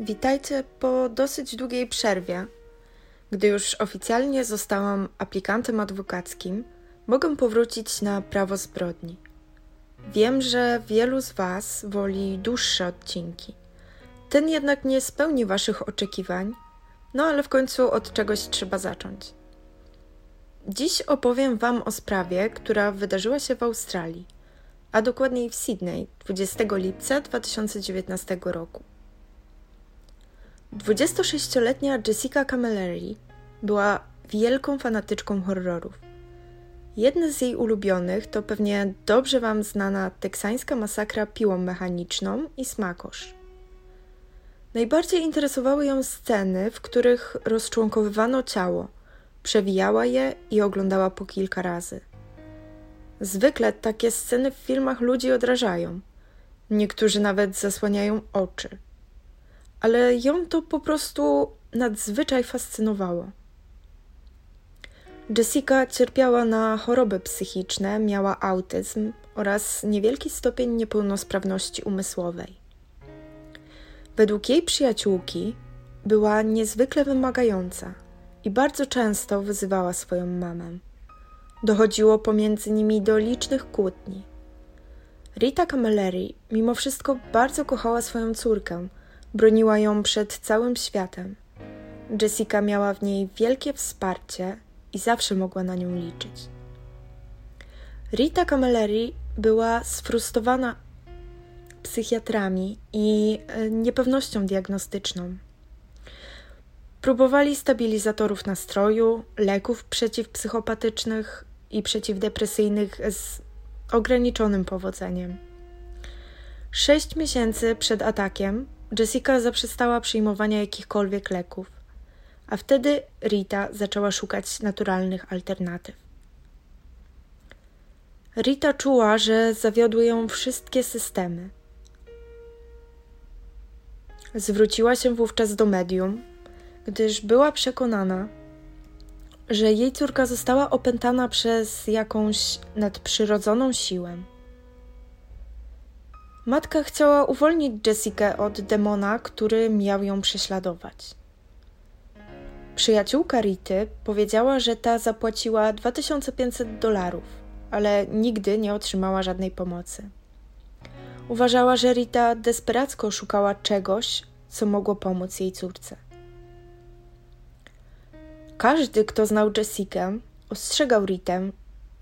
Witajcie po dosyć długiej przerwie. Gdy już oficjalnie zostałam aplikantem adwokackim, mogę powrócić na prawo zbrodni. Wiem, że wielu z Was woli dłuższe odcinki. Ten jednak nie spełni Waszych oczekiwań, no ale w końcu od czegoś trzeba zacząć. Dziś opowiem Wam o sprawie, która wydarzyła się w Australii, a dokładniej w Sydney 20 lipca 2019 roku. 26-letnia Jessica Camilleri była wielką fanatyczką horrorów. Jedne z jej ulubionych to pewnie dobrze Wam znana teksańska masakra piłą mechaniczną i smakosz. Najbardziej interesowały ją sceny, w których rozczłonkowywano ciało, przewijała je i oglądała po kilka razy. Zwykle takie sceny w filmach ludzi odrażają. Niektórzy nawet zasłaniają oczy – ale ją to po prostu nadzwyczaj fascynowało. Jessica cierpiała na choroby psychiczne, miała autyzm oraz niewielki stopień niepełnosprawności umysłowej. Według jej przyjaciółki była niezwykle wymagająca i bardzo często wyzywała swoją mamę. Dochodziło pomiędzy nimi do licznych kłótni. Rita Camilleri mimo wszystko bardzo kochała swoją córkę Broniła ją przed całym światem. Jessica miała w niej wielkie wsparcie i zawsze mogła na nią liczyć. Rita Camilleri była sfrustrowana psychiatrami i e, niepewnością diagnostyczną. Próbowali stabilizatorów nastroju, leków przeciwpsychopatycznych i przeciwdepresyjnych z ograniczonym powodzeniem. Sześć miesięcy przed atakiem Jessica zaprzestała przyjmowania jakichkolwiek leków, a wtedy Rita zaczęła szukać naturalnych alternatyw. Rita czuła, że zawiodły ją wszystkie systemy. Zwróciła się wówczas do medium, gdyż była przekonana, że jej córka została opętana przez jakąś nadprzyrodzoną siłę. Matka chciała uwolnić Jessikę od demona, który miał ją prześladować. Przyjaciółka Rity powiedziała, że ta zapłaciła 2500 dolarów, ale nigdy nie otrzymała żadnej pomocy. Uważała, że Rita desperacko szukała czegoś, co mogło pomóc jej córce. Każdy, kto znał Jessikę, ostrzegał Ritę,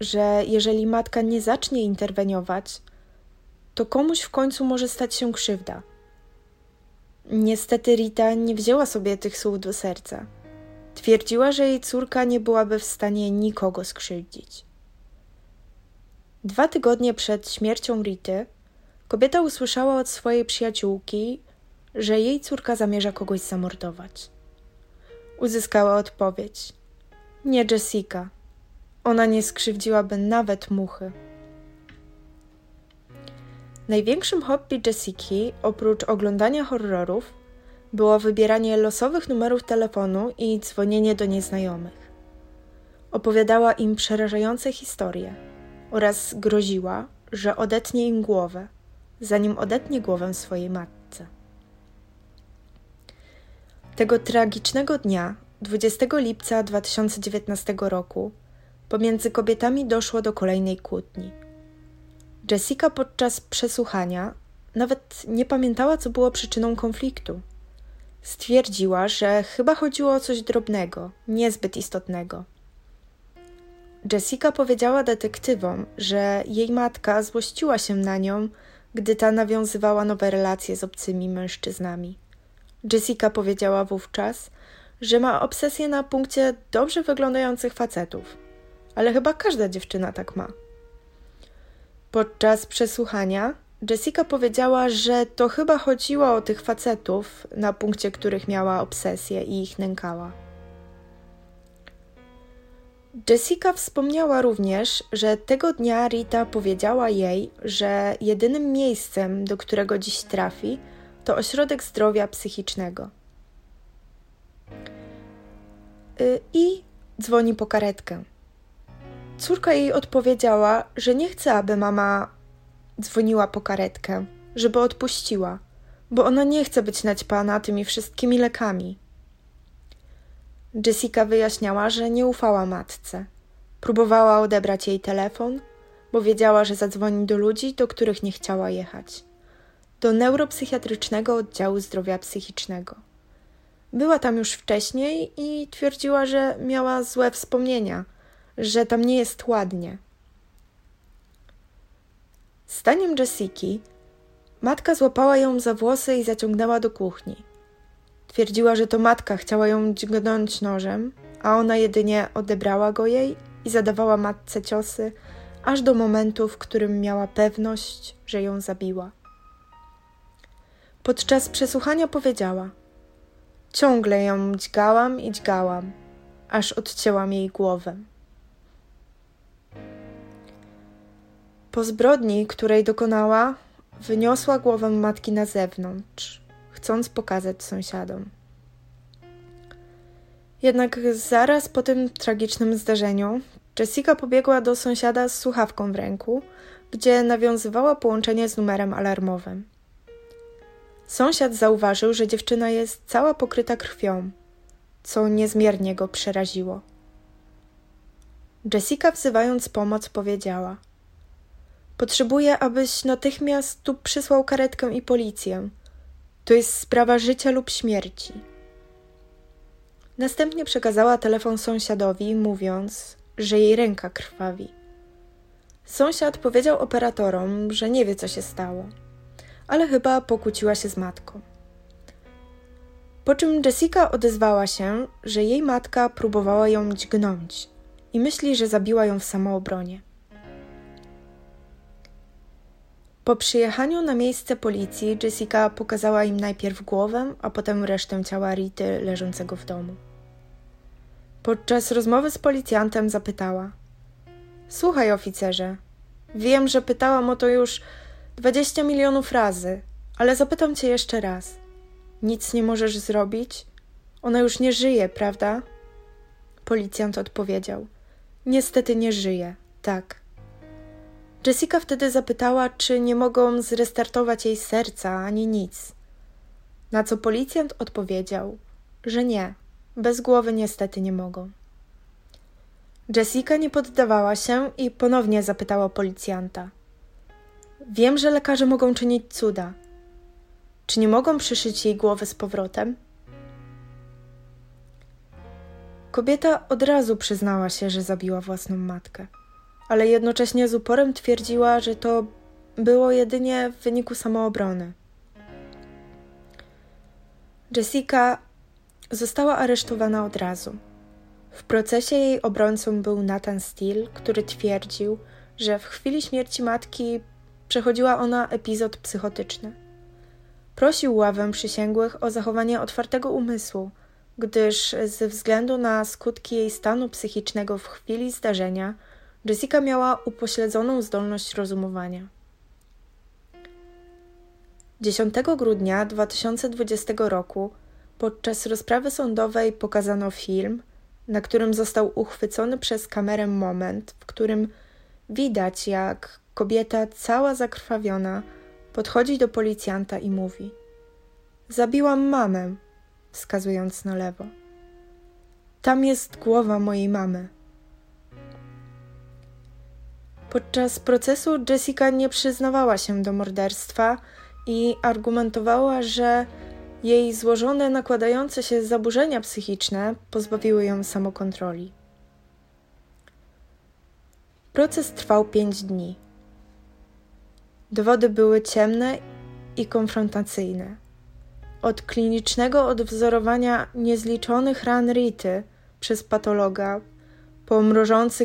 że jeżeli matka nie zacznie interweniować, to komuś w końcu może stać się krzywda. Niestety Rita nie wzięła sobie tych słów do serca. Twierdziła, że jej córka nie byłaby w stanie nikogo skrzywdzić. Dwa tygodnie przed śmiercią Rity, kobieta usłyszała od swojej przyjaciółki, że jej córka zamierza kogoś zamordować. Uzyskała odpowiedź: Nie Jessica. Ona nie skrzywdziłaby nawet muchy. Największym hobby Jessiki, oprócz oglądania horrorów, było wybieranie losowych numerów telefonu i dzwonienie do nieznajomych. Opowiadała im przerażające historie oraz groziła, że odetnie im głowę, zanim odetnie głowę swojej matce. Tego tragicznego dnia, 20 lipca 2019 roku, pomiędzy kobietami doszło do kolejnej kłótni – Jessica podczas przesłuchania nawet nie pamiętała, co było przyczyną konfliktu. Stwierdziła, że chyba chodziło o coś drobnego, niezbyt istotnego. Jessica powiedziała detektywom, że jej matka złościła się na nią, gdy ta nawiązywała nowe relacje z obcymi mężczyznami. Jessica powiedziała wówczas, że ma obsesję na punkcie dobrze wyglądających facetów, ale chyba każda dziewczyna tak ma. Podczas przesłuchania Jessica powiedziała, że to chyba chodziło o tych facetów, na punkcie których miała obsesję i ich nękała. Jessica wspomniała również, że tego dnia Rita powiedziała jej, że jedynym miejscem, do którego dziś trafi, to ośrodek zdrowia psychicznego. Y, I dzwoni po karetkę. Córka jej odpowiedziała, że nie chce, aby mama dzwoniła po karetkę, żeby odpuściła, bo ona nie chce być naćpana tymi wszystkimi lekami. Jessica wyjaśniała, że nie ufała matce. Próbowała odebrać jej telefon, bo wiedziała, że zadzwoni do ludzi, do których nie chciała jechać. Do neuropsychiatrycznego oddziału zdrowia psychicznego. Była tam już wcześniej i twierdziła, że miała złe wspomnienia, że tam nie jest ładnie. Zdaniem Jessiki, matka złapała ją za włosy i zaciągnęła do kuchni. Twierdziła, że to matka chciała ją dźgnąć nożem, a ona jedynie odebrała go jej i zadawała matce ciosy, aż do momentu, w którym miała pewność, że ją zabiła. Podczas przesłuchania powiedziała: Ciągle ją dźgałam i dźgałam, aż odcięłam jej głowę. Po zbrodni, której dokonała, wyniosła głowę matki na zewnątrz, chcąc pokazać sąsiadom. Jednak zaraz po tym tragicznym zdarzeniu Jessica pobiegła do sąsiada z słuchawką w ręku, gdzie nawiązywała połączenie z numerem alarmowym. Sąsiad zauważył, że dziewczyna jest cała pokryta krwią, co niezmiernie go przeraziło. Jessica, wzywając pomoc, powiedziała: Potrzebuję, abyś natychmiast tu przysłał karetkę i policję. To jest sprawa życia lub śmierci. Następnie przekazała telefon sąsiadowi, mówiąc, że jej ręka krwawi. Sąsiad powiedział operatorom, że nie wie, co się stało, ale chyba pokłóciła się z matką. Po czym Jessica odezwała się, że jej matka próbowała ją dźgnąć i myśli, że zabiła ją w samoobronie. Po przyjechaniu na miejsce policji, Jessica pokazała im najpierw głowę, a potem resztę ciała Rity leżącego w domu. Podczas rozmowy z policjantem zapytała: Słuchaj, oficerze, wiem, że pytałam o to już dwadzieścia milionów razy, ale zapytam cię jeszcze raz. Nic nie możesz zrobić? Ona już nie żyje, prawda? Policjant odpowiedział: Niestety nie żyje, tak. Jessica wtedy zapytała, czy nie mogą zrestartować jej serca ani nic. Na co policjant odpowiedział, że nie, bez głowy niestety nie mogą. Jessica nie poddawała się i ponownie zapytała policjanta. Wiem, że lekarze mogą czynić cuda. Czy nie mogą przyszyć jej głowy z powrotem? Kobieta od razu przyznała się, że zabiła własną matkę ale jednocześnie z uporem twierdziła, że to było jedynie w wyniku samoobrony. Jessica została aresztowana od razu. W procesie jej obrońcą był Nathan Steele, który twierdził, że w chwili śmierci matki przechodziła ona epizod psychotyczny. Prosił ławę przysięgłych o zachowanie otwartego umysłu, gdyż ze względu na skutki jej stanu psychicznego w chwili zdarzenia Jessica miała upośledzoną zdolność rozumowania. 10 grudnia 2020 roku podczas rozprawy sądowej pokazano film, na którym został uchwycony przez kamerę moment, w którym widać, jak kobieta cała zakrwawiona podchodzi do policjanta i mówi: Zabiłam mamę, wskazując na lewo. Tam jest głowa mojej mamy. Podczas procesu Jessica nie przyznawała się do morderstwa i argumentowała, że jej złożone, nakładające się zaburzenia psychiczne pozbawiły ją samokontroli. Proces trwał pięć dni. Dowody były ciemne i konfrontacyjne. Od klinicznego odwzorowania niezliczonych ran Rity przez patologa po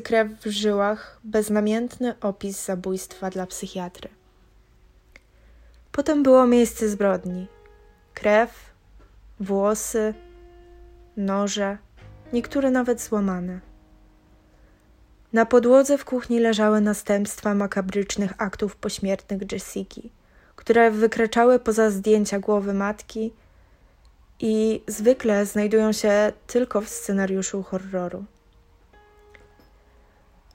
krew w żyłach beznamiętny opis zabójstwa dla psychiatry. Potem było miejsce zbrodni. Krew, włosy, noże, niektóre nawet złamane. Na podłodze w kuchni leżały następstwa makabrycznych aktów pośmiertnych Jessiki, które wykraczały poza zdjęcia głowy matki i zwykle znajdują się tylko w scenariuszu horroru.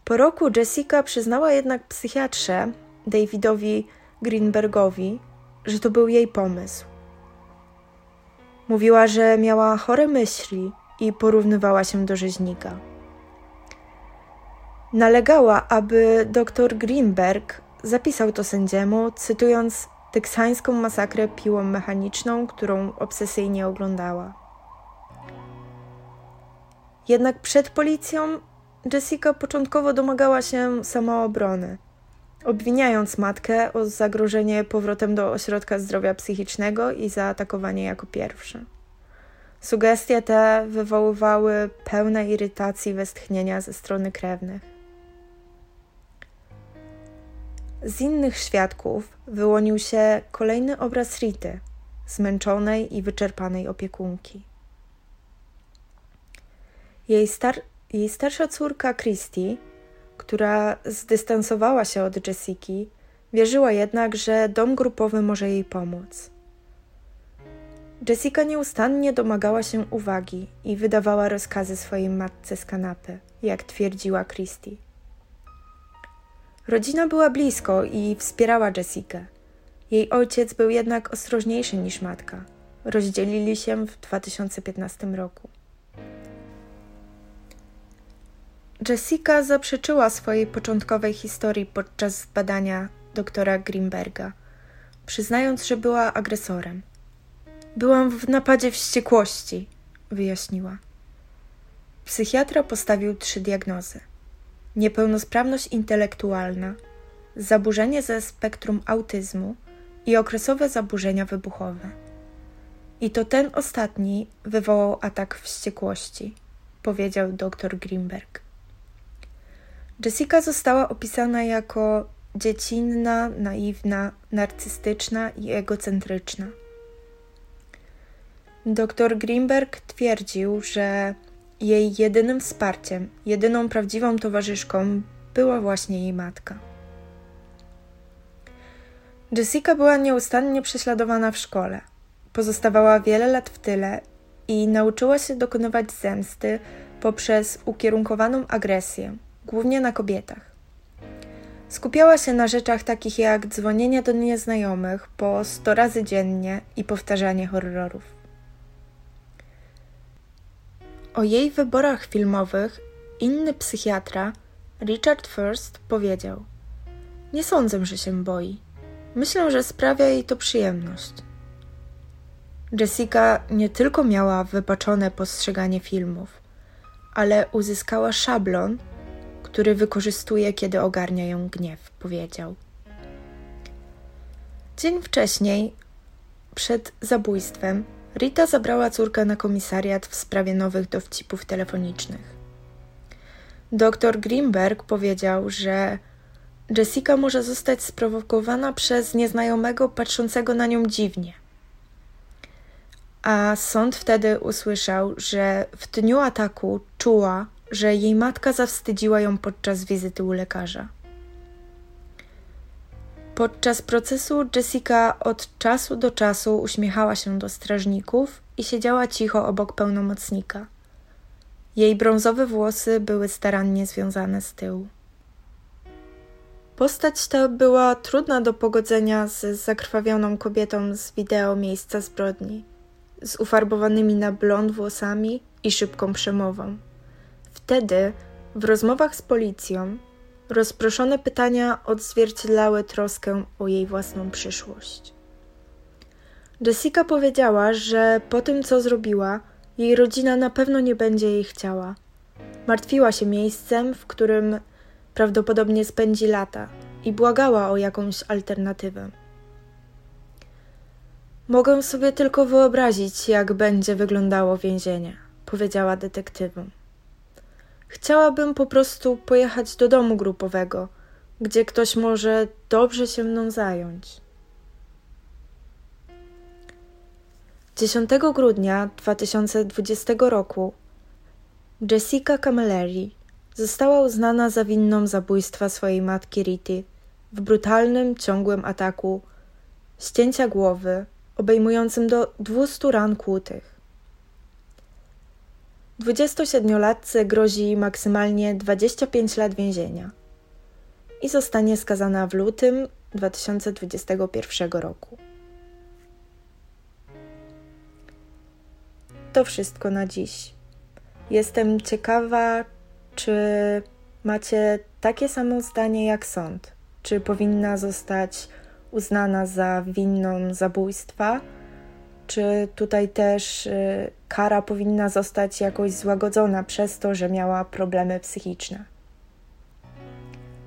Po roku Jessica przyznała jednak psychiatrze Davidowi Greenbergowi, że to był jej pomysł Mówiła, że miała chore myśli i porównywała się do rzeźnika. Nalegała, aby dr Greenberg zapisał to sędziemu, cytując teksańską masakrę piłą mechaniczną, którą obsesyjnie oglądała. Jednak przed policją Jessica początkowo domagała się samoobrony, obwiniając matkę o zagrożenie powrotem do ośrodka zdrowia psychicznego i zaatakowanie jako pierwsze. Sugestie te wywoływały pełne irytacji westchnienia ze strony krewnych. Z innych świadków wyłonił się kolejny obraz Rity, zmęczonej i wyczerpanej opiekunki. Jej, star jej starsza córka Christy, która zdystansowała się od Jessiki, wierzyła jednak, że dom grupowy może jej pomóc. Jessica nieustannie domagała się uwagi i wydawała rozkazy swojej matce z kanapy, jak twierdziła Christie. Rodzina była blisko i wspierała Jessikę. Jej ojciec był jednak ostrożniejszy niż matka. Rozdzielili się w 2015 roku. Jessica zaprzeczyła swojej początkowej historii podczas badania doktora Greenberga, przyznając, że była agresorem. Byłam w napadzie wściekłości, wyjaśniła. Psychiatra postawił trzy diagnozy niepełnosprawność intelektualna, zaburzenie ze spektrum autyzmu i okresowe zaburzenia wybuchowe. I to ten ostatni wywołał atak wściekłości, powiedział dr Greenberg. Jessica została opisana jako dziecinna, naiwna, narcystyczna i egocentryczna. Dr Greenberg twierdził, że jej jedynym wsparciem, jedyną prawdziwą towarzyszką była właśnie jej matka. Jessica była nieustannie prześladowana w szkole. Pozostawała wiele lat w tyle i nauczyła się dokonywać zemsty poprzez ukierunkowaną agresję, głównie na kobietach. Skupiała się na rzeczach takich jak dzwonienie do nieznajomych po 100 razy dziennie i powtarzanie horrorów. O jej wyborach filmowych inny psychiatra, Richard First, powiedział: Nie sądzę, że się boi. Myślę, że sprawia jej to przyjemność. Jessica nie tylko miała wypaczone postrzeganie filmów, ale uzyskała szablon, który wykorzystuje, kiedy ogarnia ją gniew, powiedział. Dzień wcześniej, przed zabójstwem, Rita zabrała córkę na komisariat w sprawie nowych dowcipów telefonicznych. Doktor Greenberg powiedział, że Jessica może zostać sprowokowana przez nieznajomego patrzącego na nią dziwnie. A sąd wtedy usłyszał, że w dniu ataku czuła, że jej matka zawstydziła ją podczas wizyty u lekarza. Podczas procesu Jessica od czasu do czasu uśmiechała się do strażników i siedziała cicho obok pełnomocnika. Jej brązowe włosy były starannie związane z tyłu. Postać ta była trudna do pogodzenia z zakrwawioną kobietą z wideo miejsca zbrodni, z ufarbowanymi na blond włosami i szybką przemową. Wtedy, w rozmowach z policją, Rozproszone pytania odzwierciedlały troskę o jej własną przyszłość. Jessica powiedziała, że po tym, co zrobiła, jej rodzina na pewno nie będzie jej chciała. Martwiła się miejscem, w którym prawdopodobnie spędzi lata i błagała o jakąś alternatywę. Mogę sobie tylko wyobrazić, jak będzie wyglądało więzienie, powiedziała detektywom. Chciałabym po prostu pojechać do domu grupowego, gdzie ktoś może dobrze się mną zająć. 10 grudnia 2020 roku Jessica Camilleri została uznana za winną zabójstwa swojej matki Rity w brutalnym, ciągłym ataku ścięcia głowy obejmującym do 200 ran kłutych. 27-latce grozi maksymalnie 25 lat więzienia i zostanie skazana w lutym 2021 roku. to wszystko na dziś. Jestem ciekawa, czy macie takie samo zdanie jak sąd. Czy powinna zostać uznana za winną zabójstwa? Czy tutaj też y, kara powinna zostać jakoś złagodzona przez to, że miała problemy psychiczne?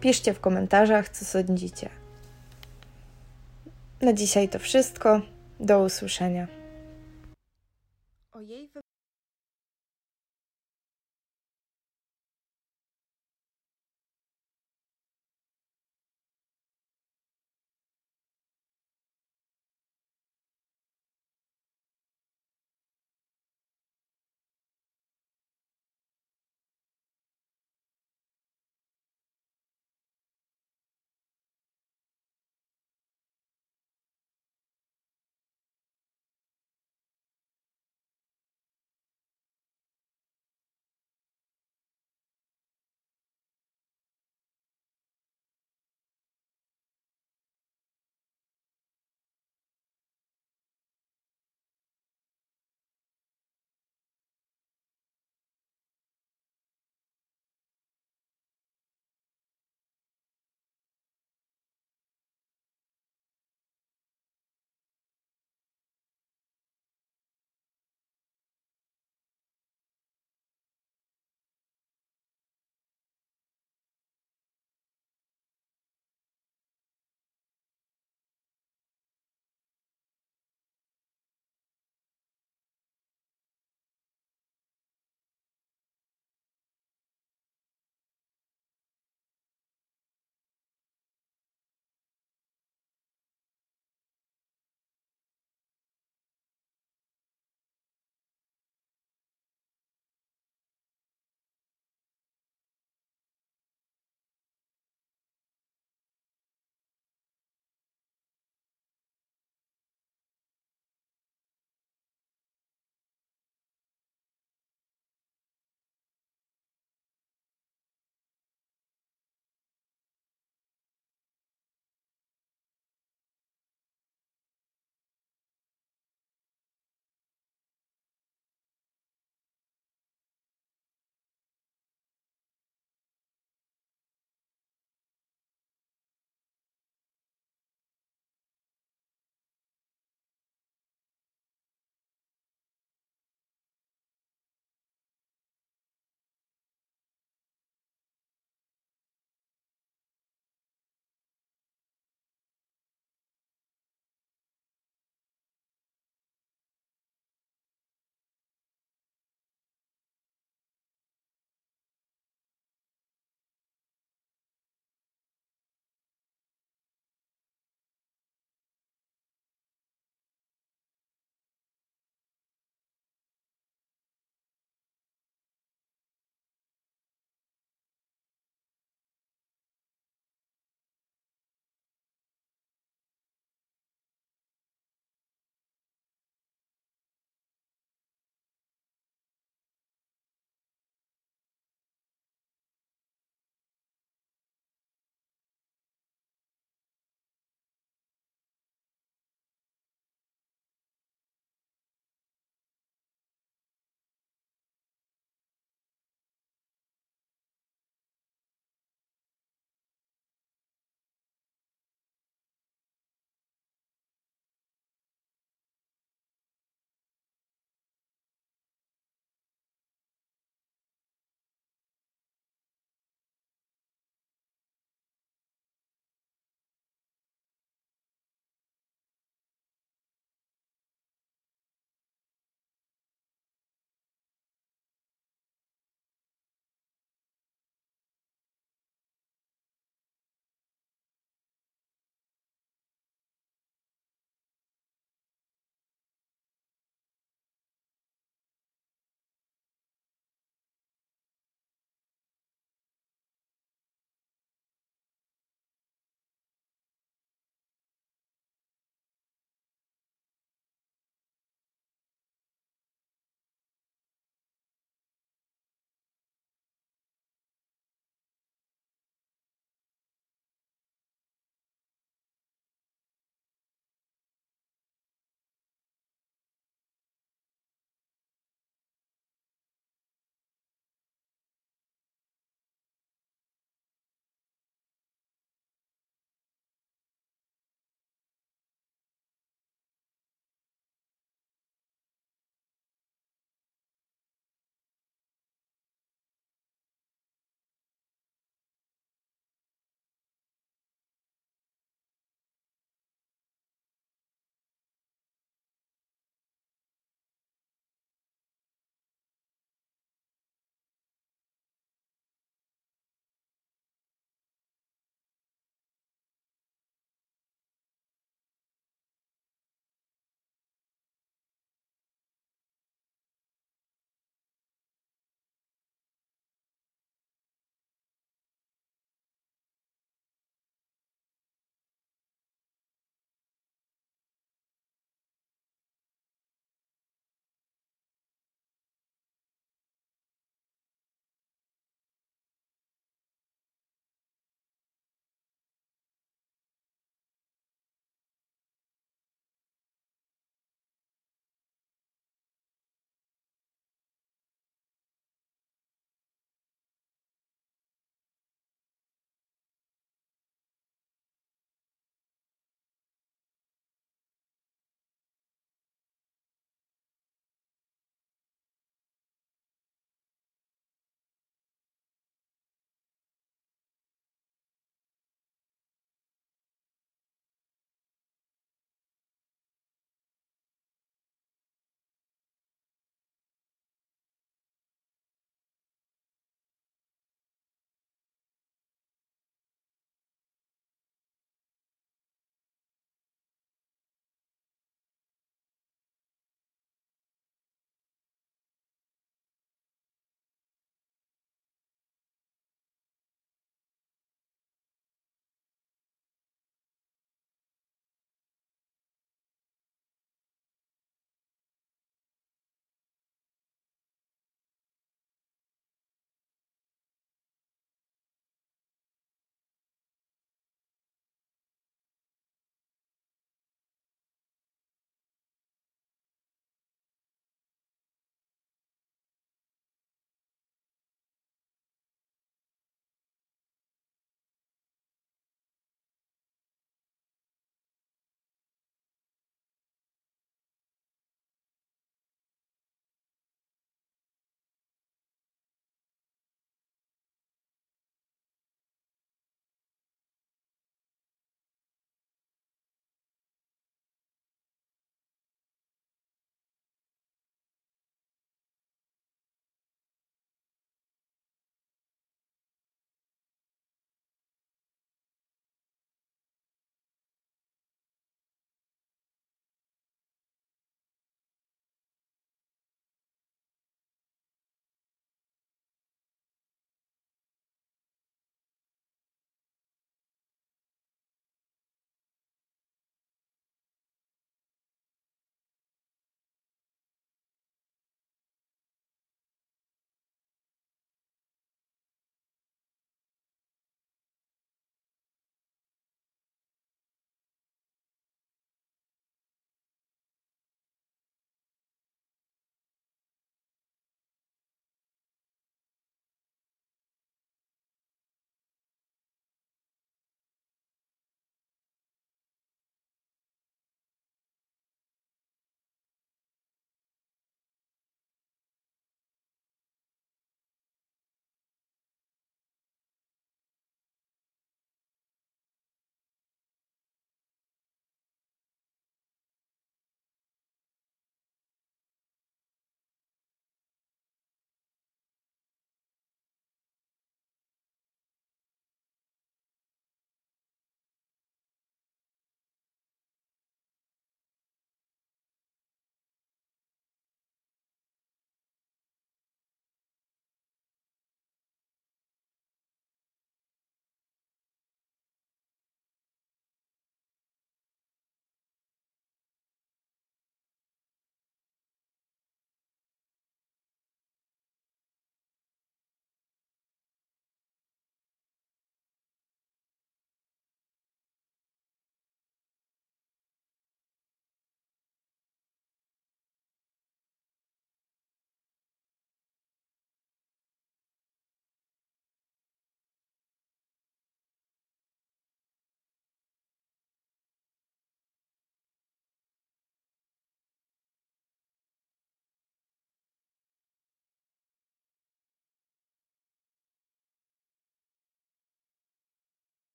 Piszcie w komentarzach, co sądzicie. Na dzisiaj to wszystko. Do usłyszenia.